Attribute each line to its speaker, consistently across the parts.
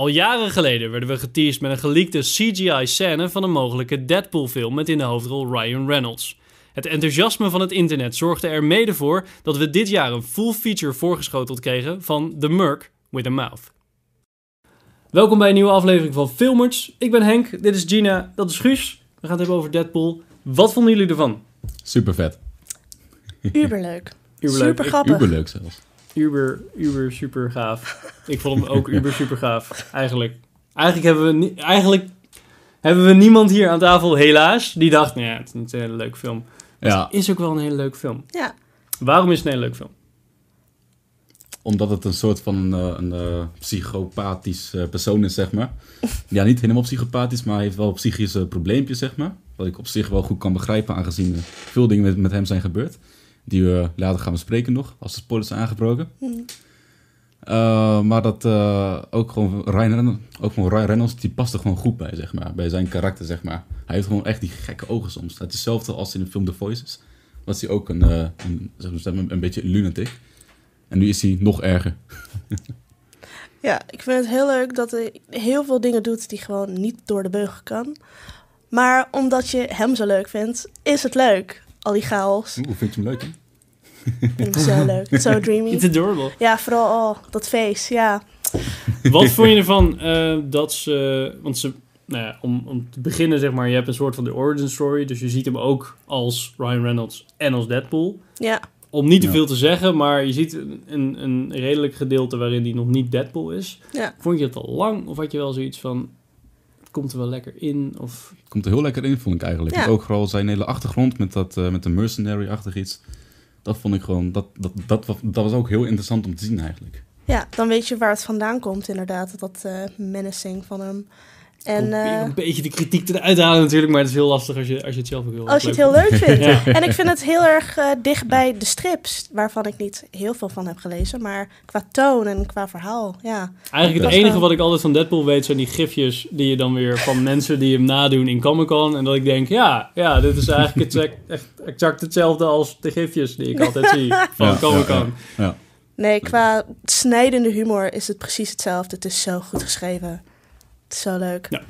Speaker 1: Al jaren geleden werden we geteased met een geleakte CGI-scène van een mogelijke Deadpool-film met in de hoofdrol Ryan Reynolds. Het enthousiasme van het internet zorgde er mede voor dat we dit jaar een full feature voorgeschoteld kregen van The Merc with a Mouth. Welkom bij een nieuwe aflevering van Filmers. Ik ben Henk, dit is Gina, dat is Guus. We gaan het hebben over Deadpool. Wat vonden jullie ervan?
Speaker 2: Super vet.
Speaker 3: Uberleuk.
Speaker 1: Uberleuk.
Speaker 3: Super grappig.
Speaker 2: Uberleuk zelfs.
Speaker 1: Uber, uber super gaaf. Ik vond hem ook uber super gaaf. Eigenlijk. Eigenlijk hebben we, eigenlijk hebben we niemand hier aan tafel, helaas, die dacht, ja, het is niet een hele leuke film.
Speaker 2: Ja,
Speaker 1: Het is ook wel een hele leuke film.
Speaker 3: Ja.
Speaker 1: Waarom is het een hele leuke film?
Speaker 2: omdat het een soort van een, eh, een eh, psychopathisch eh, persoon is, zeg maar. Ja, niet helemaal psychopathisch, maar hij heeft wel psychische probleempjes, zeg maar. Wat ik op zich wel goed kan begrijpen, aangezien veel dingen met, met hem zijn gebeurd. Die we later gaan bespreken nog, als de spoilers zijn aangebroken. Eh, maar dat eh, ook gewoon Ryan Reynolds, ook gewoon Ryan Reynolds, die past er gewoon goed bij, zeg maar. Bij zijn karakter, zeg maar. Hij heeft gewoon echt die gekke ogen soms. Het is hetzelfde als in de film The Voices. Was hij ook een, eh, een, zeg maar, een, beetje lunatic. En nu is hij nog erger.
Speaker 3: Ja, ik vind het heel leuk dat hij heel veel dingen doet die gewoon niet door de beugel kan. Maar omdat je hem zo leuk vindt, is het leuk. Al die chaos.
Speaker 2: Oeh, vind je hem leuk, hè?
Speaker 3: Ik vind hem zo leuk. Zo
Speaker 1: It's
Speaker 3: dreamy.
Speaker 1: adorable.
Speaker 3: Ja, vooral oh, dat face. Ja.
Speaker 1: Wat vond je ervan eh, dat ze... Want ze... Nou ja, om, om te beginnen zeg maar, je hebt een soort van de origin story. Dus je ziet hem ook als Ryan Reynolds en als Deadpool.
Speaker 3: Ja.
Speaker 1: Om niet te
Speaker 2: Ja.
Speaker 1: veel te zeggen, maar je ziet een, een, een redelijk gedeelte waarin hij nog niet Deadpool is.
Speaker 3: Ja.
Speaker 1: Vond je het al lang of had je wel zoiets van... Komt er wel lekker in? Of...
Speaker 2: Komt er heel lekker in, vond ik eigenlijk.
Speaker 3: Ja.
Speaker 2: Ook vooral zijn hele achtergrond met, dat, eh, met de mercenary-achtig iets. Dat vond ik gewoon, dat, dat, dat, was- dat was ook heel interessant om te zien eigenlijk.
Speaker 3: ja, dan weet je waar het vandaan komt inderdaad. Dat eh menacing van hem. En
Speaker 1: Probeer
Speaker 3: eh,
Speaker 1: een beetje de kritiek eruit te halen natuurlijk, maar het is heel lastig als je, als je het zelf ook heel
Speaker 3: als je het heel leuk vindt.
Speaker 1: Ja.
Speaker 3: En ik vind het heel erg eh, dicht bij de strips. Waarvan ik niet heel veel van heb gelezen. Maar qua toon en qua verhaal. Ja.
Speaker 1: Eigenlijk het
Speaker 3: Ja.
Speaker 1: enige wat ik altijd van Deadpool weet zijn die gifjes die je dan weer van mensen die hem nadoen in Comic Con. En dat ik denk, ja, ja dit is eigenlijk het, echt exact hetzelfde als de gifjes die ik altijd zie van
Speaker 2: Ja,
Speaker 1: Comic
Speaker 2: ja,
Speaker 1: Con.
Speaker 2: ja.
Speaker 3: Nee, qua snijdende humor is het precies hetzelfde. Het is zo goed geschreven. Het is zo leuk.
Speaker 1: Ja.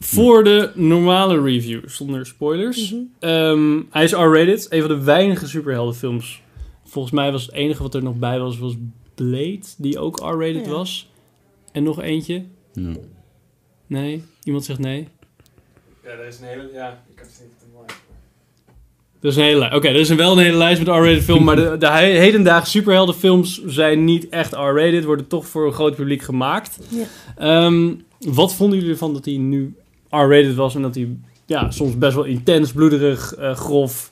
Speaker 1: Voor de normale review, zonder spoilers.
Speaker 3: Mhm.
Speaker 1: Ehm, hij is R-rated. Een van de weinige superheldenfilms. Volgens mij was het enige wat er nog bij was, was Blade, die ook R-rated
Speaker 3: Ja.
Speaker 1: was. En nog eentje. Nee? Iemand zegt nee?
Speaker 4: Ja, dat is een hele... Ja, ik heb het niet.
Speaker 1: Er is een hele lijst. Oké, er is een wel een hele lijst met R-rated films, maar de, de he- hedendaagse superheldenfilms zijn niet echt R-rated, worden toch voor een groot publiek gemaakt.
Speaker 3: Ja.
Speaker 1: Ehm, wat vonden jullie ervan dat hij nu R-rated was en dat hij ja, soms best wel intens, bloederig, eh, grof...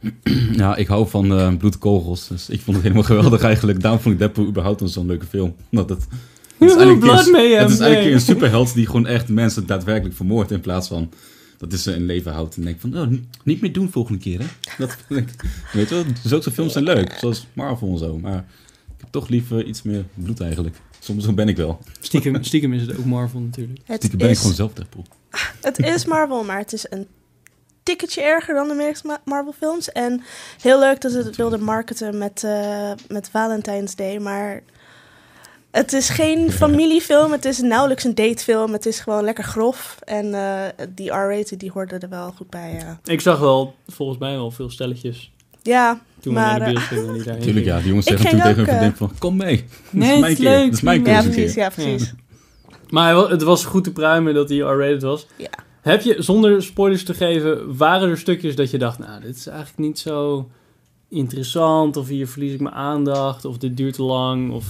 Speaker 2: ja, ik hou van eh, bloedkogels, dus ik vond het helemaal geweldig eigenlijk. Daarom vond ik Deadpool überhaupt wel zo'n leuke film. Omdat het, het is eigenlijk, een,
Speaker 1: Mayhem,
Speaker 2: het is eigenlijk een superheld die gewoon echt mensen daadwerkelijk vermoordt in plaats van dat is ze in leven houdt. En denk van, oh, niet- meer doen volgende keer, hè. Dat weet je wel, zulke films zijn leuk, zoals Marvel en zo. Maar ik heb toch liever iets meer bloed eigenlijk. Soms zo ben ik wel.
Speaker 1: Stiekem, stiekem is het ook Marvel natuurlijk.
Speaker 3: Het
Speaker 2: Stiekem ben ik gewoon zelf Deadpool.
Speaker 3: het is Marvel, maar het is een tikketje erger dan de meeste Ma- Marvel films. En heel leuk dat ze het wilden marketen met, eh, met Valentine's Day, maar... Het is geen familiefilm, het is nauwelijks een datefilm. Het is gewoon lekker grof. En eh, die R-rated, die hoorde er wel goed bij.
Speaker 1: Ik zag wel, volgens mij wel veel stelletjes
Speaker 3: Ja,
Speaker 1: toen we
Speaker 3: Maar,
Speaker 1: naar de
Speaker 3: eh.
Speaker 1: Die daarheen
Speaker 2: Tuurlijk, ja. Die jongens zeggen toen tegen hun vriendin van, kom mee.
Speaker 1: Nee,
Speaker 2: dat is mijn
Speaker 1: het is
Speaker 2: keer.
Speaker 1: leuk.
Speaker 2: Dat is mijn
Speaker 3: ja
Speaker 2: keuze een
Speaker 3: precies,
Speaker 2: keer.
Speaker 3: ja, precies.
Speaker 1: Maar het was goed te pruimen dat hij R-rated was.
Speaker 3: Ja.
Speaker 1: Heb je, zonder spoilers te geven, waren er stukjes dat je dacht... Nou, dit is eigenlijk niet zo interessant. Of hier verlies ik mijn aandacht. Of dit duurt te lang. Of...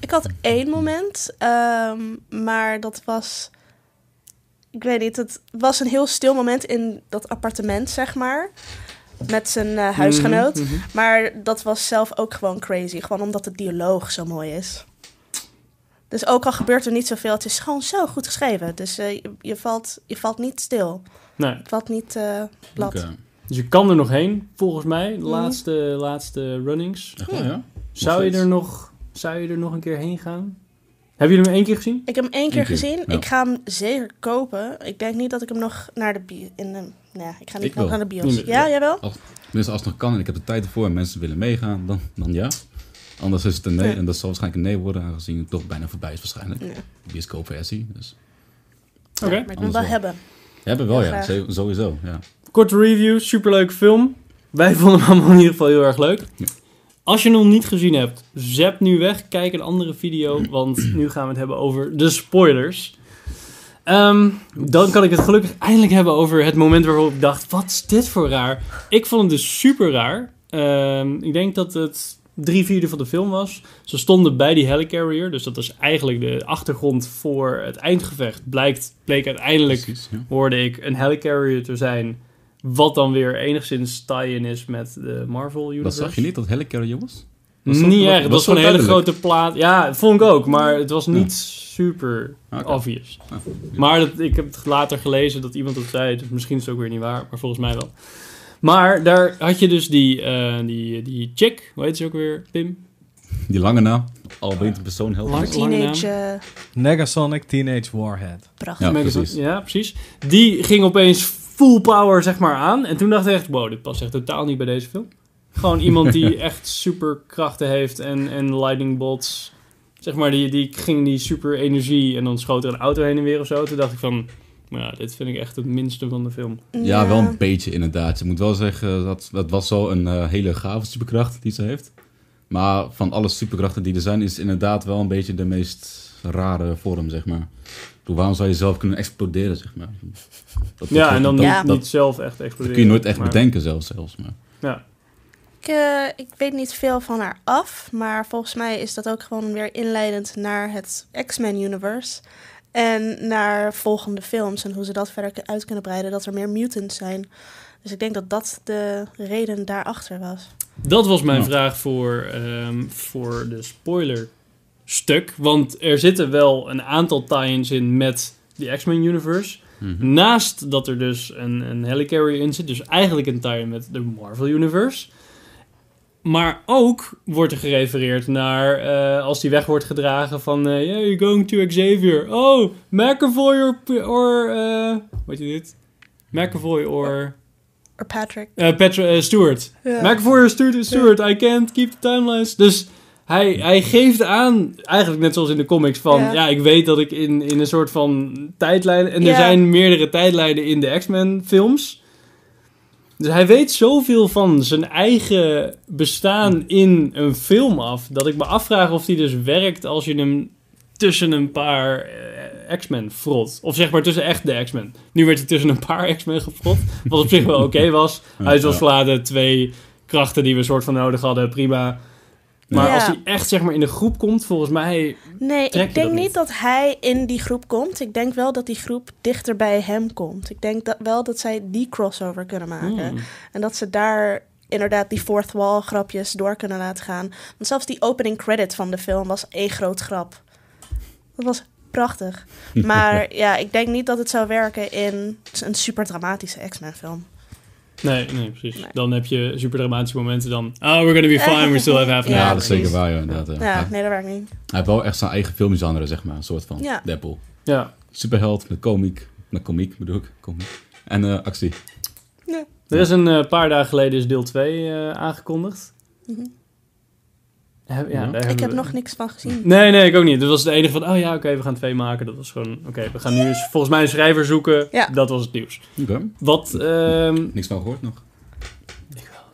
Speaker 3: Ik had één moment, ehm, maar dat was... Ik weet niet, het was een heel stil moment in dat appartement, zeg maar. Met zijn eh, huisgenoot.
Speaker 1: Mhm, mhm.
Speaker 3: Maar dat was zelf ook gewoon crazy. Gewoon omdat het dialoog zo mooi is. Dus ook al gebeurt er niet zoveel, het is gewoon zo goed geschreven. Dus eh, je, je valt, je valt niet stil.
Speaker 1: Nee,
Speaker 3: Het valt niet eh plat.
Speaker 1: Dus je kan er nog heen, volgens mij. De
Speaker 3: Mhm.
Speaker 1: laatste, laatste runnings.
Speaker 2: Echt wel, ja?
Speaker 1: Zou je, er nog, zou je er nog een keer heen gaan? Hebben jullie hem één keer gezien?
Speaker 3: Ik heb hem één keer
Speaker 2: Eén keer,
Speaker 3: gezien.
Speaker 2: ja.
Speaker 3: Ik ga hem zeker kopen. Ik denk niet dat ik hem nog naar de. In de, nou ja, ik ga niet
Speaker 2: Ik
Speaker 3: nog
Speaker 2: wel.
Speaker 3: naar de bios. Ja, jij wel?
Speaker 2: Dus als het nog kan en ik heb de tijd ervoor en mensen willen meegaan, dan, dan ja. Anders is het een nee.
Speaker 3: Ja.
Speaker 2: En dat zal waarschijnlijk een nee worden, aangezien het toch bijna voorbij is waarschijnlijk.
Speaker 3: Ja.
Speaker 2: De bioscoopversie. Dus.
Speaker 1: Oké.
Speaker 3: Ja, maar ik wil wel hebben.
Speaker 2: Hebben we wel, ja. Zo- Sowieso, ja.
Speaker 1: Korte review, superleuke film. Wij vonden hem allemaal in ieder geval heel erg leuk.
Speaker 2: Ja.
Speaker 1: Als je hem nog niet gezien hebt, zap nu weg. Kijk een andere video, want nu gaan we het hebben over de spoilers. Ehm, dan kan ik het gelukkig eindelijk hebben over het moment waarop ik dacht, wat is dit voor raar? Ik vond het dus super raar. Ehm, ik denk dat het drie vierde van de film was. Ze stonden bij die helicarrier, dus dat is eigenlijk de achtergrond voor het eindgevecht. Blijkt, bleek uiteindelijk
Speaker 2: Precies, ja.
Speaker 1: hoorde ik een helicarrier te zijn. Wat dan weer enigszins tie-in is met de Marvel Universe.
Speaker 2: Dat zag je niet, dat Helicarrier was? Was dat-
Speaker 1: Niet
Speaker 2: was-
Speaker 1: echt. Het was gewoon een hele
Speaker 2: duidelijk?
Speaker 1: grote plaat. Ja, dat vond ik ook. Maar het was niet super obvious.
Speaker 2: Ah,
Speaker 1: Maar dat, ik heb het later gelezen dat iemand dat zei. Dus misschien is het ook weer niet waar. Maar volgens mij wel. Maar daar had je dus die, eh, die, die chick. Hoe heet ze ook weer? Pim?
Speaker 2: Die lange naam, al weet een persoon helpt.
Speaker 1: Lang-
Speaker 3: Teenage, eh,
Speaker 5: Negasonic Teenage Warhead.
Speaker 3: prachtig.
Speaker 2: Ja, precies.
Speaker 1: Ja, precies. Die ging opeens full power zeg maar aan. En toen dacht ik echt, wow, dit past echt totaal niet bij deze film. Gewoon iemand die echt super krachten heeft en, en lightning bolts. Zeg maar, die, die ging die super energie en dan schoot er een auto heen en weer of zo. Toen dacht ik van, nou, ja, dit vind ik echt het minste van de film.
Speaker 2: Ja, wel een beetje inderdaad. Je moet wel zeggen, dat, dat was wel een eh, hele gave superkracht die ze heeft. Maar van alle superkrachten die er zijn, is het inderdaad wel een beetje de meest rare vorm, zeg maar. Bedoel, Waarom zou je zelf kunnen exploderen, zeg maar? Dat,
Speaker 1: Ja,
Speaker 2: dat-
Speaker 1: en dan
Speaker 2: dat,
Speaker 1: niet,
Speaker 2: dat,
Speaker 1: niet zelf echt
Speaker 2: dat
Speaker 1: exploderen.
Speaker 2: kun je nooit echt
Speaker 1: maar-
Speaker 2: bedenken zelfs. zelfs maar.
Speaker 1: Ja.
Speaker 3: Ik, eh, ik weet niet veel van haar af, maar volgens mij is dat ook gewoon weer inleidend naar het X-Men-universe. En naar volgende films en hoe ze dat verder uit kunnen breiden, dat er meer mutants zijn. Dus ik denk dat dat de reden daarachter was.
Speaker 1: Dat was mijn
Speaker 2: Ja.
Speaker 1: vraag voor, ehm, voor de spoiler stuk. Want er zitten wel een aantal tie-ins in met de X-Men universe.
Speaker 2: Mhm.
Speaker 1: Naast dat er dus een, een helicarrier in zit. Dus eigenlijk een tie-in met de Marvel universe. Maar ook wordt er gerefereerd naar eh, als die weg wordt gedragen van... eh yeah, you're going to Xavier. Oh, McAvoy or... or eh wat je dit? McAvoy or...
Speaker 3: Or Patrick.
Speaker 1: eh eh, Stewart.
Speaker 3: Ja.
Speaker 1: McAvoy or Stewart, Stewart. I can't keep the timelines. Dus hij, hij geeft aan, eigenlijk net zoals in de comics, van... Ja,
Speaker 3: Ja.
Speaker 1: ik weet dat ik in, in een soort van tijdlijn... En er zijn meerdere tijdlijnen in de X-Men films... Dus hij weet zoveel van zijn eigen bestaan in een film af. Dat ik me afvraag of die dus werkt als je hem tussen een paar eh, X-Men frot. Of zeg maar tussen echt de X-Men. Nu werd hij tussen een paar X-Men gefrot. Wat op zich wel oké was. Hij was
Speaker 2: Ja.
Speaker 1: verlaten, twee krachten die we soort van nodig hadden, prima. Maar
Speaker 3: Ja.
Speaker 1: als hij echt zeg maar in de groep komt, volgens mij...
Speaker 3: Nee, ik denk niet? dat hij in die groep komt. Ik denk wel dat die groep dichter bij hem komt. Ik denk dat wel dat zij die crossover kunnen maken.
Speaker 1: Hmm.
Speaker 3: En dat ze daar inderdaad die fourth wall grapjes door kunnen laten gaan. Want zelfs die opening credit van de film was één groot grap. Dat was prachtig. Maar ja, ik denk niet dat het zou werken in een super dramatische X-Men film.
Speaker 1: Nee, nee, precies.
Speaker 3: Nee.
Speaker 1: Dan heb je super dramatische momenten dan... Oh, we're gonna be fine, we still have half an
Speaker 3: Ja,
Speaker 2: Ja,
Speaker 1: hour.
Speaker 2: dat is zeker waar, ja, inderdaad. Ja.
Speaker 3: Nee, dat werkt niet.
Speaker 2: hij heeft wel echt zijn eigen filmgenre, zeg maar. Een soort van
Speaker 3: Ja.
Speaker 2: Deadpool.
Speaker 1: Ja.
Speaker 2: Superheld met komiek. Met komiek bedoel ik. Komiek. En eh, actie.
Speaker 1: Er is een eh, paar dagen geleden is deel 2 eh, aangekondigd.
Speaker 3: Mhm.
Speaker 1: Heb- ja,
Speaker 2: Ja.
Speaker 1: daar
Speaker 3: Ik heb
Speaker 1: we-
Speaker 3: nog niks van gezien.
Speaker 1: Nee, nee, ik ook niet. Dat was het enige van, oh ja, oké, we gaan twee maken. Dat was gewoon, oké, we gaan nu eens volgens mij een schrijver zoeken.
Speaker 3: Ja.
Speaker 1: Dat was het nieuws.
Speaker 2: Oké.
Speaker 1: Wat, ehm
Speaker 2: Niks van gehoord nog.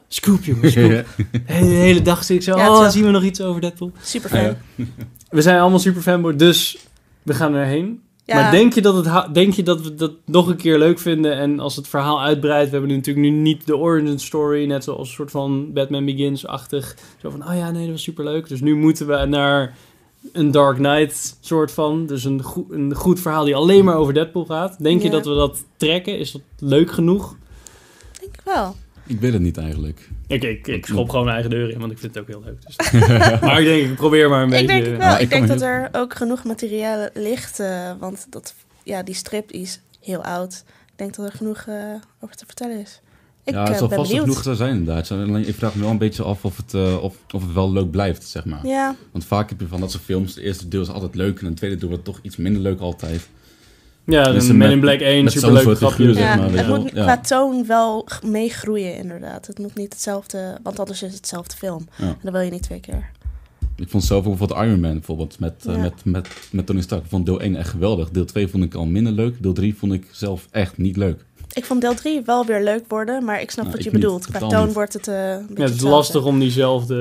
Speaker 1: scoop jongens, scoop.
Speaker 2: Ja.
Speaker 1: De hele dag zit ik zo,
Speaker 3: Ja,
Speaker 1: oh,
Speaker 3: het-
Speaker 1: zien we nog iets over Deadpool?
Speaker 3: Super
Speaker 2: Ah,
Speaker 3: fan.
Speaker 2: ja.
Speaker 1: We zijn allemaal super fanboy, dus we gaan erheen.
Speaker 3: Ja,
Speaker 1: Maar denk je, dat het denk je dat we dat nog een keer leuk vinden en als het verhaal uitbreidt, we hebben nu natuurlijk nu niet de origin story, net zoals een soort van Batman Begins-achtig. Zo van, oh ja, nee, dat was super leuk. Dus nu moeten we naar een Dark Knight soort van. Dus een, een goed verhaal die alleen maar over Deadpool gaat. Denk je dat we dat trekken? Is dat leuk genoeg?
Speaker 3: denk ik wel.
Speaker 2: Ik weet het niet eigenlijk.
Speaker 1: Ik, ik, ik schop gewoon mijn eigen deur in, want ik vind het ook heel leuk. Dus. maar ik denk, ik probeer maar een
Speaker 3: Ik
Speaker 1: beetje...
Speaker 3: denk het wel.
Speaker 2: Ja,
Speaker 3: ik, denk dat er ook genoeg materiaal ligt. eh, want dat, ja, die strip is heel oud. Ik denk dat er genoeg eh, over te vertellen is. Ik
Speaker 2: ja,
Speaker 3: eh,
Speaker 2: het zal
Speaker 3: ben
Speaker 2: vast genoeg zijn inderdaad. Alleen, Ik vraag me wel een beetje af of het, eh, of, of het wel leuk blijft, zeg maar.
Speaker 3: Ja,
Speaker 2: Want vaak heb je van dat soort films, de eerste deel is altijd leuk en het tweede deel wordt toch iets minder leuk altijd.
Speaker 1: Ja,
Speaker 2: Dus
Speaker 1: de Men in Black 1,
Speaker 2: met zo'n
Speaker 1: superleuk grapje.
Speaker 2: figuur, zeg
Speaker 3: ja
Speaker 2: maar,
Speaker 3: het moet
Speaker 2: Ja.
Speaker 3: qua toon wel meegroeien inderdaad. Het moet niet hetzelfde, want anders is het hetzelfde film.
Speaker 2: Ja.
Speaker 3: En dat wil je niet twee keer.
Speaker 2: Ik vond zelf ook bijvoorbeeld Iron Man bijvoorbeeld met, eh, met, met, met Tony Stark. Ik vond deel 1 echt geweldig. Deel 2 vond ik al minder leuk. Deel 3 vond ik zelf echt niet leuk.
Speaker 3: Ik vond deel 3 wel weer leuk worden, maar ik snap
Speaker 2: Nou,
Speaker 3: wat je
Speaker 2: ik
Speaker 3: bedoelt. Qua toon
Speaker 2: niet.
Speaker 3: wordt het eh een beetje
Speaker 1: Ja, het is
Speaker 3: hetzelfde.
Speaker 1: lastig om diezelfde...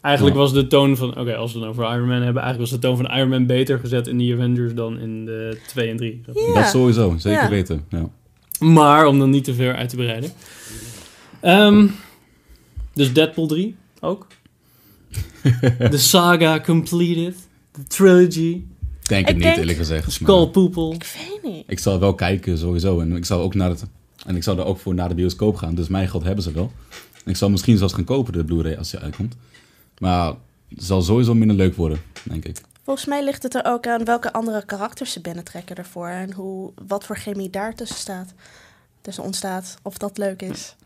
Speaker 1: Eigenlijk
Speaker 2: Ja.
Speaker 1: was de toon van... Oké, als we het over Iron Man hebben... Eigenlijk was de toon van Iron Man beter gezet in die Avengers dan in de 2 en 3.
Speaker 3: Ja.
Speaker 2: Dat sowieso, zeker
Speaker 3: Ja.
Speaker 2: weten. Ja.
Speaker 1: Maar, om dan niet te ver uit te breiden. Ehm, dus Deadpool 3 ook. De saga completed. De trilogy.
Speaker 2: Ik denk
Speaker 3: Ik
Speaker 2: het niet,
Speaker 3: denk-
Speaker 2: eerlijk gezegd.
Speaker 1: Skullpoepel.
Speaker 3: ik weet niet.
Speaker 2: Ik zal wel kijken, sowieso. En ik zou ook naar het... En ik zou er ook voor naar de bioscoop gaan. Dus mijn geld hebben ze wel. En ik zal misschien zelfs gaan kopen, de Blu-ray, als die uitkomt. Maar het zal sowieso minder leuk worden, denk ik.
Speaker 3: Volgens mij ligt het er ook aan welke andere karakters ze binnentrekken ervoor. En hoe, wat voor chemie daar tussen staat. Tussen ontstaat. Of dat leuk is.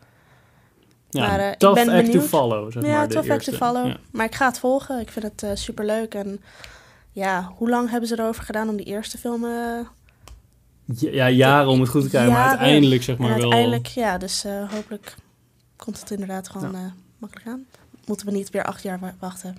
Speaker 1: Ja,
Speaker 3: Maar, eh, ik ben
Speaker 1: act to
Speaker 3: benieuwd.
Speaker 1: follow, zeg
Speaker 3: ja,
Speaker 1: maar. de
Speaker 3: tough act to
Speaker 1: eerste.
Speaker 3: follow.
Speaker 1: Ja.
Speaker 3: Maar ik ga het volgen. Ik vind het eh, superleuk. En ja, hoe lang hebben ze erover gedaan om die eerste film... eh,
Speaker 1: Ja, ja, jaren om het goed te krijgen. Maar uiteindelijk, zeg maar,
Speaker 3: en
Speaker 1: wel...
Speaker 3: uiteindelijk, ja, dus eh, hopelijk komt het inderdaad gewoon eh, makkelijk aan. Moeten we niet weer acht jaar wa- wachten.